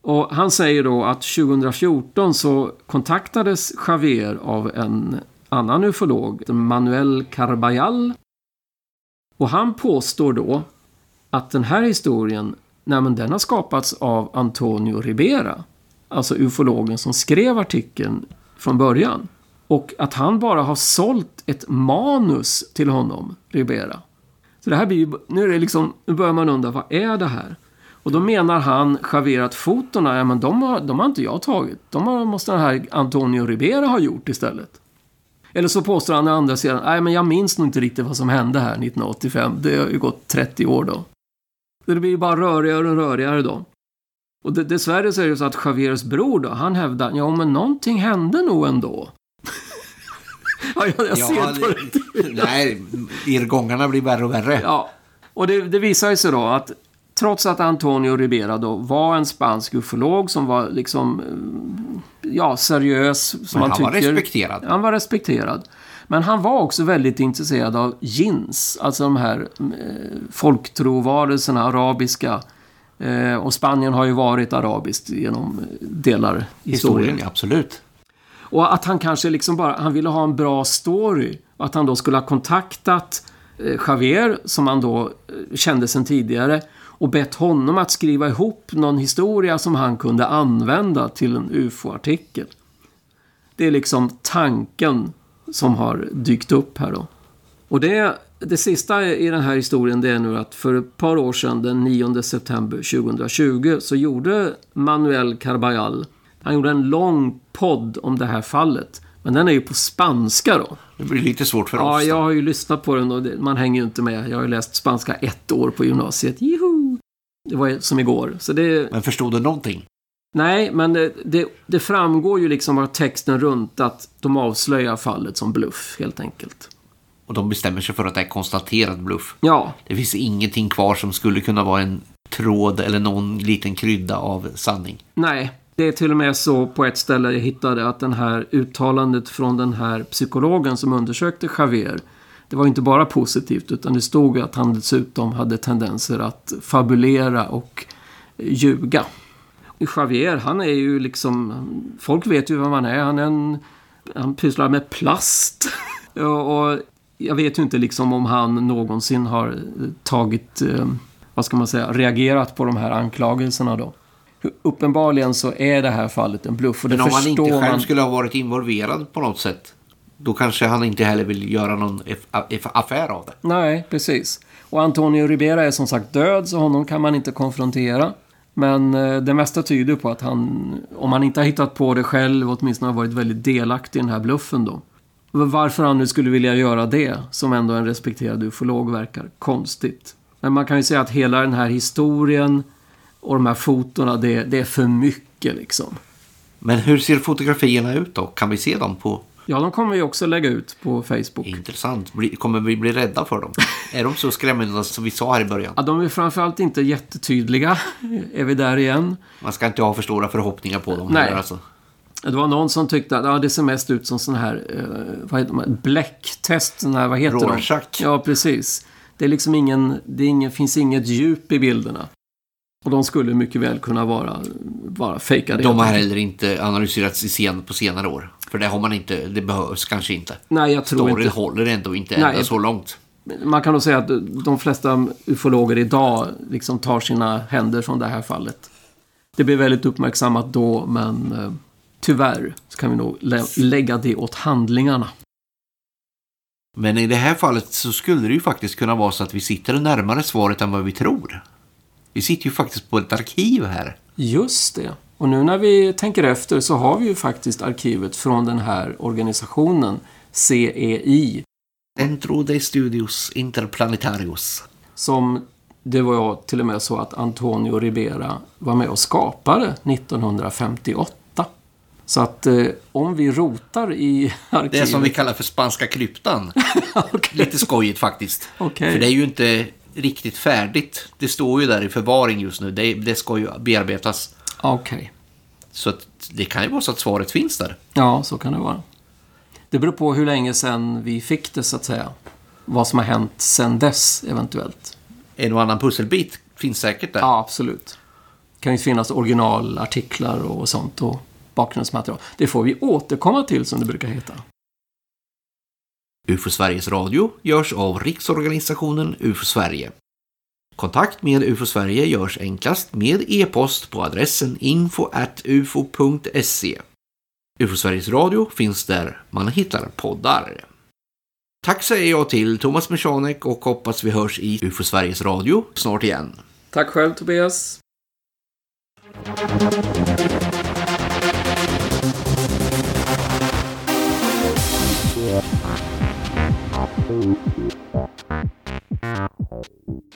Och han säger då att 2014 så kontaktades Javier av en annan ufolog, Manuel Carbajal. Och han påstår då att den här historien, nej men den har skapats av Antonio Ribera. Alltså ufologen som skrev artikeln från början. Och att han bara har sålt ett manus till honom, Ribera. Så det här blir ju, nu är det liksom, nu börjar man undra, vad är det här? Och då menar han, Javier, att fotona, ja men de har, de har inte jag tagit. De har, måste den här Antonio Ribera ha gjort istället. Eller så påstår han å andra sidan, nej men jag minns nog inte riktigt vad som hände här 1985. Det har ju gått 30 år då. Det blir ju bara rörigare och rörigare då. Och det, dessvärre så är det så att Javiers bror då, han hävdar, ja men någonting hände nog ändå. ja, jag, jag ser på det. nej, irrgångarna blir värre och värre. Ja, och det, det visar ju sig då att trots att Antonio Ribera då var en spansk ufolog som var liksom, eh, ja, seriös. Som Men man han var tycker. respekterad. Han var respekterad. Men han var också väldigt intresserad av jins, alltså de här eh, folktrovarelserna, arabiska. Eh, och Spanien har ju varit arabiskt genom eh, delar i historien. Historien, absolut. Och att han kanske liksom bara, han ville ha en bra story. Och att han då skulle ha kontaktat eh, Javier, som han då eh, kände sedan tidigare. Och bett honom att skriva ihop någon historia som han kunde använda till en UFO-artikel. Det är liksom tanken som har dykt upp här då. Och det, det sista i den här historien det är nu att för ett par år sedan, den 9 september 2020, så gjorde Manuel Carbajal, han gjorde en lång podd om det här fallet. Men den är ju på spanska då. Det blir lite svårt för Ja, oss. jag då. har ju lyssnat på den och man hänger ju inte med. Jag har ju läst spanska ett år på gymnasiet. Juhu! Det var som igår. Så det, Men förstod du någonting? Nej, men det, det, det framgår ju liksom av texten runt att de avslöjar fallet som bluff, helt enkelt. Och de bestämmer sig för att det är konstaterad bluff. Ja, Det finns ingenting kvar som skulle kunna vara en tråd eller någon liten krydda av sanning. nej. Det är till och med så på ett ställe jag hittade att den här uttalandet från den här psykologen som undersökte Javier det var inte bara positivt utan det stod att han dessutom hade tendenser att fabulera och ljuga. Javier, han är ju liksom... Folk vet ju vem han är. Han, är en, han pysslar med plast. och, jag vet ju inte liksom om han någonsin har tagit... Eh, vad ska man säga? Reagerat på de här anklagelserna då. Uppenbarligen så är det här fallet en bluff. Och det Men om han inte själv man... skulle ha varit involverad på något sätt. Då kanske han inte heller vill göra någon aff- aff- affär av det. Nej, precis. Och Antonio Ribera är som sagt död, så honom kan man inte konfrontera. Men eh, det mesta tyder på att han, om han inte har hittat på det själv, åtminstone har varit väldigt delaktig i den här bluffen då. Varför han nu skulle vilja göra det, som ändå en respekterad ufolog, verkar konstigt. Men man kan ju säga att hela den här historien och de här fotona, det, det är för mycket liksom. Men hur ser fotografierna ut då? Kan vi se dem på... Ja, de kommer vi också lägga ut på Facebook. Intressant. Bli- Kommer vi bli rädda för dem? är de så skrämmande som vi sa här i början? Ja, de är framförallt inte jättetydliga. Är vi där igen? Man ska inte ha för stora förhoppningar på dem. Nej. heller, Alltså. Det var någon som tyckte att ja, det ser mest ut som sån här, eh, vad heter de, bläcktest, sån här, vad heter Rorschach. de? Ja, precis. Det är liksom ingen, det är ingen, finns inget djup i bilderna. Och de skulle mycket väl kunna vara, vara fejkade. De har heller inte analyserats i sen, på senare år. För det har man inte, det behövs kanske inte. Nej, jag tror Storyn inte. håller ändå inte Nej. ända så långt. Man kan nog säga att de flesta ufologer idag liksom tar sina händer från det här fallet. Det blev väldigt uppmärksammat då, men eh, tyvärr så kan vi nog lä- lägga det åt handlingarna. Men i det här fallet så skulle det ju faktiskt kunna vara så att vi sitter närmare svaret än vad vi tror. Vi sitter ju faktiskt på ett arkiv här. Just det. Och nu när vi tänker efter så har vi ju faktiskt arkivet från den här organisationen, CEI, Centro de Studios Interplanetarios. som det var till och med så att Antonio Ribera var med och skapade 1958. Så att eh, om vi rotar i arkivet... Det som vi kallar för spanska kryptan. Okej. Lite skojigt faktiskt. Okej. För det är ju inte riktigt färdigt. Det står ju där i förvaring just nu. Det, det ska ju bearbetas. Okej. Så att det kan ju vara så att svaret finns där. Ja, så kan det vara. Det beror på hur länge sedan vi fick det, så att säga. Vad som har hänt sedan dess, eventuellt. En och annan pusselbit finns säkert där. Ja, absolut. Det kan ju finnas originalartiklar och sånt och bakgrundsmaterial. Det får vi återkomma till, som det brukar heta. UFO Sveriges Radio görs av Riksorganisationen UFO Sverige. Kontakt med UFO Sverige görs enklast med e-post på adressen info.ufo.se. UFO Sveriges Radio finns där man hittar poddar. Tack säger jag till Thomas Michanek och hoppas vi hörs i UFO Sveriges Radio snart igen. Tack själv Tobias. Thank you.